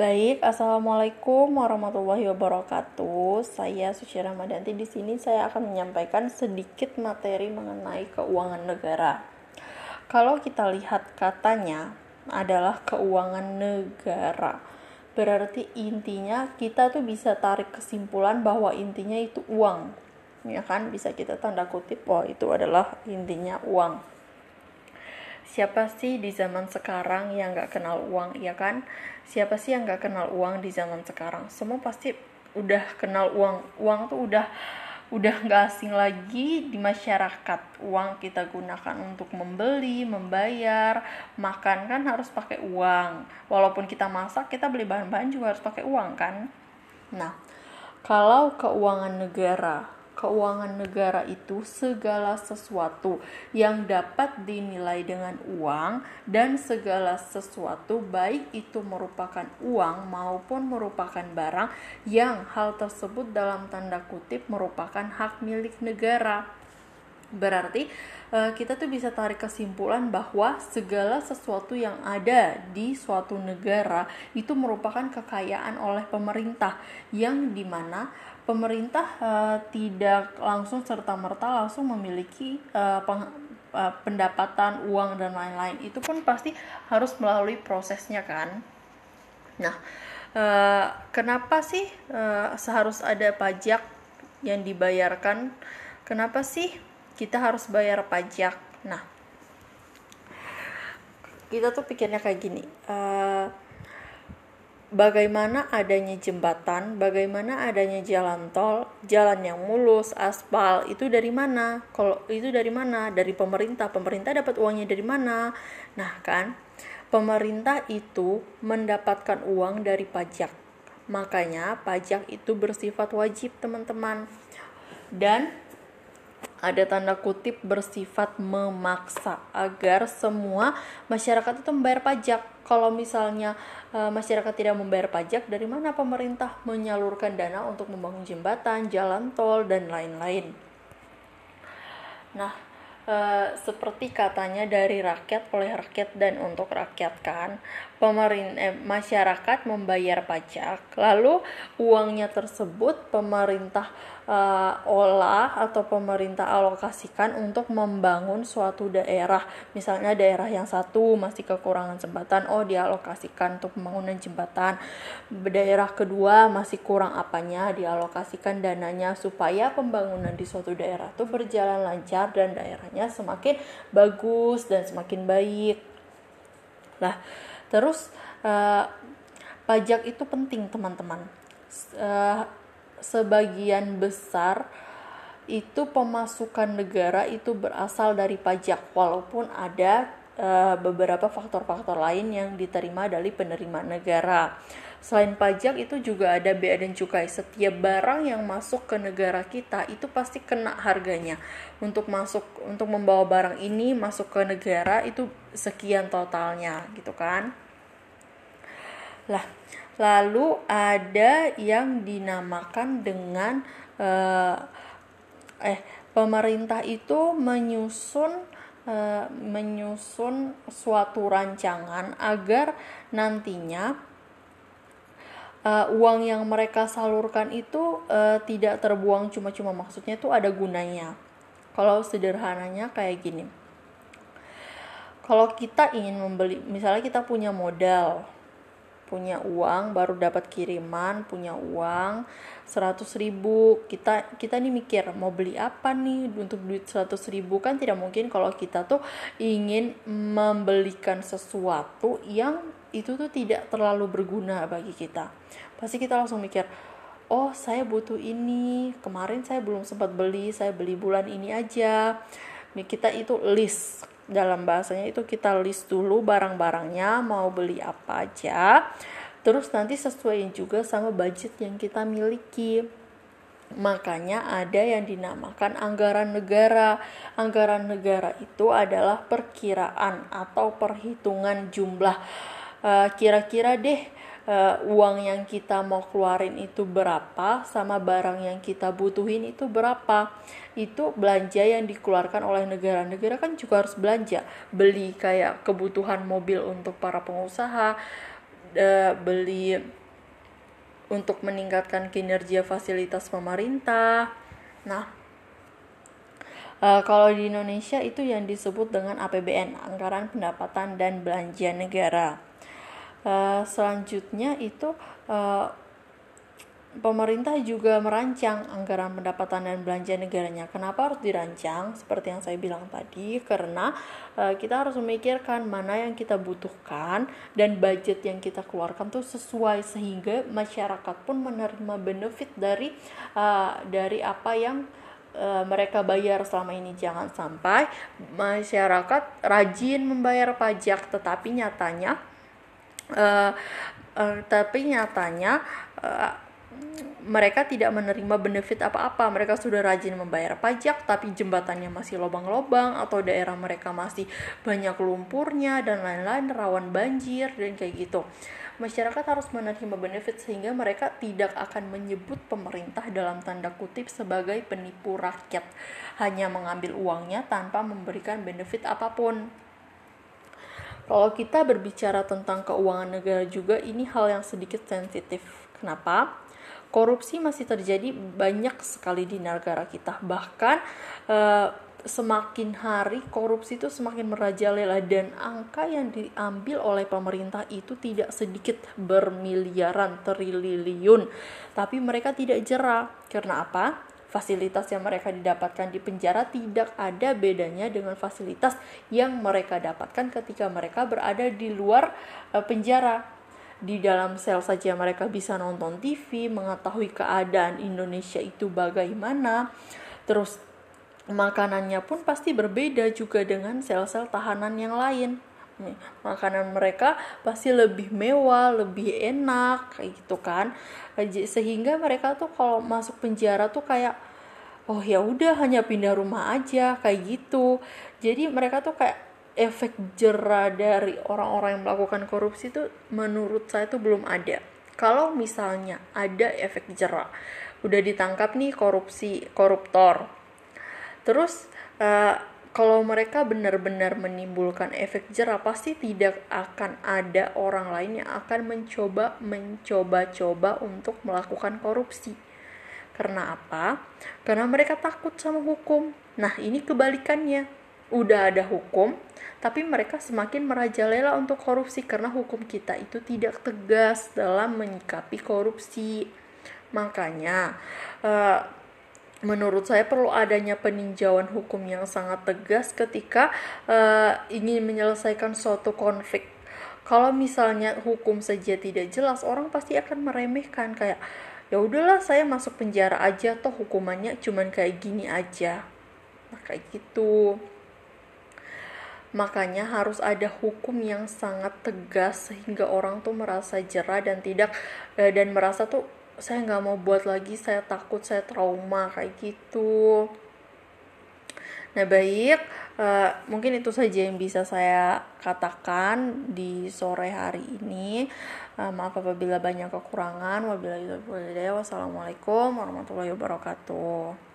Baik, assalamualaikum warahmatullahi wabarakatuh. Saya Suci Ramadanti. Di sini saya akan menyampaikan sedikit materi mengenai keuangan negara. Kalau kita lihat katanya adalah keuangan negara, berarti intinya kita tuh bisa tarik kesimpulan bahwa intinya itu uang, ya kan? Bisa kita tanda kutip, oh itu adalah intinya uang siapa sih di zaman sekarang yang gak kenal uang ya kan? Siapa sih yang gak kenal uang di zaman sekarang? Semua pasti udah kenal uang. Uang tuh udah udah gak asing lagi di masyarakat. Uang kita gunakan untuk membeli membayar makan kan harus pakai uang. Walaupun kita masak kita beli bahan-bahan juga harus pakai uang kan? Nah kalau keuangan negara keuangan negara itu segala sesuatu yang dapat dinilai dengan uang dan segala sesuatu baik itu merupakan uang maupun merupakan barang yang hal tersebut dalam tanda kutip merupakan hak milik negara. Berarti eh, kita tuh bisa tarik kesimpulan bahwa segala sesuatu yang ada di suatu negara itu merupakan kekayaan oleh pemerintah yang di mana pemerintah uh, tidak langsung serta merta langsung memiliki uh, peng, uh, pendapatan uang dan lain-lain. Itu pun pasti harus melalui prosesnya kan. Nah uh, kenapa sih uh, seharus ada pajak yang dibayarkan? Kenapa sih kita harus bayar pajak? Nah kita tuh pikirnya kayak gini uh, bagaimana adanya jembatan, bagaimana adanya jalan tol, jalan yang mulus, aspal, itu dari mana? Kalau itu dari mana? Dari pemerintah. Pemerintah dapat uangnya dari mana? Nah, kan? Pemerintah itu mendapatkan uang dari pajak. Makanya pajak itu bersifat wajib, teman-teman. Dan ada tanda kutip bersifat memaksa agar semua masyarakat itu membayar pajak. Kalau misalnya e, masyarakat tidak membayar pajak, dari mana pemerintah menyalurkan dana untuk membangun jembatan, jalan tol dan lain-lain? Nah, e, seperti katanya dari rakyat oleh rakyat dan untuk rakyat kan, pemerintah eh, masyarakat membayar pajak, lalu uangnya tersebut pemerintah uh, olah atau pemerintah alokasikan untuk membangun suatu daerah. Misalnya daerah yang satu masih kekurangan jembatan, oh dialokasikan untuk pembangunan jembatan. Daerah kedua masih kurang apanya, dialokasikan dananya supaya pembangunan di suatu daerah itu berjalan lancar dan daerahnya semakin bagus dan semakin baik. Nah, terus uh, pajak itu penting teman-teman. Uh, sebagian besar itu pemasukan negara itu berasal dari pajak walaupun ada uh, beberapa faktor-faktor lain yang diterima dari penerima negara. Selain pajak itu juga ada bea dan cukai. Setiap barang yang masuk ke negara kita itu pasti kena harganya. Untuk masuk untuk membawa barang ini masuk ke negara itu sekian totalnya gitu kan. Lah, Lalu ada yang dinamakan dengan uh, eh pemerintah itu menyusun uh, menyusun suatu rancangan agar nantinya uh, uang yang mereka salurkan itu uh, tidak terbuang cuma-cuma maksudnya itu ada gunanya. Kalau sederhananya kayak gini. Kalau kita ingin membeli, misalnya kita punya modal, punya uang baru dapat kiriman punya uang 100 ribu. Kita kita nih mikir mau beli apa nih untuk duit 100 ribu? Kan tidak mungkin kalau kita tuh ingin membelikan sesuatu yang itu tuh tidak terlalu berguna bagi kita. Pasti kita langsung mikir oh saya butuh ini. Kemarin saya belum sempat beli saya beli bulan ini aja. Kita itu list dalam bahasanya itu kita list dulu barang-barangnya mau beli apa aja. Terus nanti sesuaiin juga sama budget yang kita miliki. Makanya ada yang dinamakan anggaran negara. Anggaran negara itu adalah perkiraan atau perhitungan jumlah. Eh, kira-kira uh, deh uh, uang yang kita mau keluarin itu berapa sama barang yang kita butuhin itu berapa itu belanja yang dikeluarkan oleh negara-negara kan juga harus belanja beli kayak kebutuhan mobil untuk para pengusaha uh, beli untuk meningkatkan kinerja fasilitas pemerintah. Nah, uh, kalau di Indonesia itu yang disebut dengan APBN, anggaran pendapatan dan belanja negara. Uh, selanjutnya itu uh, pemerintah juga merancang anggaran pendapatan dan belanja negaranya. Kenapa harus dirancang? Seperti yang saya bilang tadi, karena uh, kita harus memikirkan mana yang kita butuhkan dan budget yang kita keluarkan tuh sesuai sehingga masyarakat pun menerima benefit dari uh, dari apa yang uh, mereka bayar selama ini. Jangan sampai masyarakat rajin membayar pajak, tetapi nyatanya uh, uh, tapi nyatanya uh, mereka tidak menerima benefit apa-apa. Mereka sudah rajin membayar pajak, tapi jembatannya masih lobang-lobang, atau daerah mereka masih banyak lumpurnya, dan lain-lain, rawan banjir, dan kayak gitu. Masyarakat harus menerima benefit sehingga mereka tidak akan menyebut pemerintah dalam tanda kutip sebagai penipu rakyat, hanya mengambil uangnya tanpa memberikan benefit apa pun. Kalau kita berbicara tentang keuangan negara juga, ini hal yang sedikit sensitif. Kenapa? korupsi masih terjadi banyak sekali di negara kita bahkan uh, semakin hari korupsi itu semakin merajalela dan angka yang diambil oleh pemerintah itu tidak sedikit bermiliaran triliun tapi mereka tidak jerah karena apa fasilitas yang mereka didapatkan di penjara tidak ada bedanya dengan fasilitas yang mereka dapatkan ketika mereka berada di luar uh, penjara di dalam sel saja mereka bisa nonton TV, mengetahui keadaan Indonesia itu bagaimana. Terus makanannya pun pasti berbeda juga dengan sel-sel tahanan yang lain. Nih, makanan mereka pasti lebih mewah, lebih enak kayak gitu kan. Sehingga mereka tuh kalau masuk penjara tuh kayak oh ya udah hanya pindah rumah aja kayak gitu. Jadi mereka tuh kayak efek jerah dari orang-orang yang melakukan korupsi itu menurut saya itu belum ada. Kalau misalnya ada efek jerah, udah ditangkap nih korupsi koruptor, terus uh, kalau mereka benar-benar menimbulkan efek jerah pasti tidak akan ada orang lain yang akan mencoba mencoba-coba untuk melakukan korupsi. Karena apa? Karena mereka takut sama hukum. Nah, ini kebalikannya udah ada hukum, tapi mereka semakin merajalela untuk korupsi karena hukum kita itu tidak tegas dalam menyikapi korupsi. Makanya, uh, menurut saya perlu adanya peninjauan hukum yang sangat tegas ketika uh, ingin menyelesaikan suatu konflik. Kalau misalnya hukum saja tidak jelas, orang pasti akan meremehkan kayak ya udahlah saya masuk penjara aja toh hukumannya cuman kayak gini aja. Nah, kayak gitu. Makanya harus ada hukum yang sangat tegas sehingga orang tuh merasa jerah dan tidak eh, dan merasa tuh saya nggak mau buat lagi, saya takut, saya trauma kayak gitu. Nah baik, uh, mungkin itu saja yang bisa saya katakan di sore hari ini. Uh, maaf apabila banyak kekurangan. Wabillahi Wassalamualaikum warahmatullahi wabarakatuh.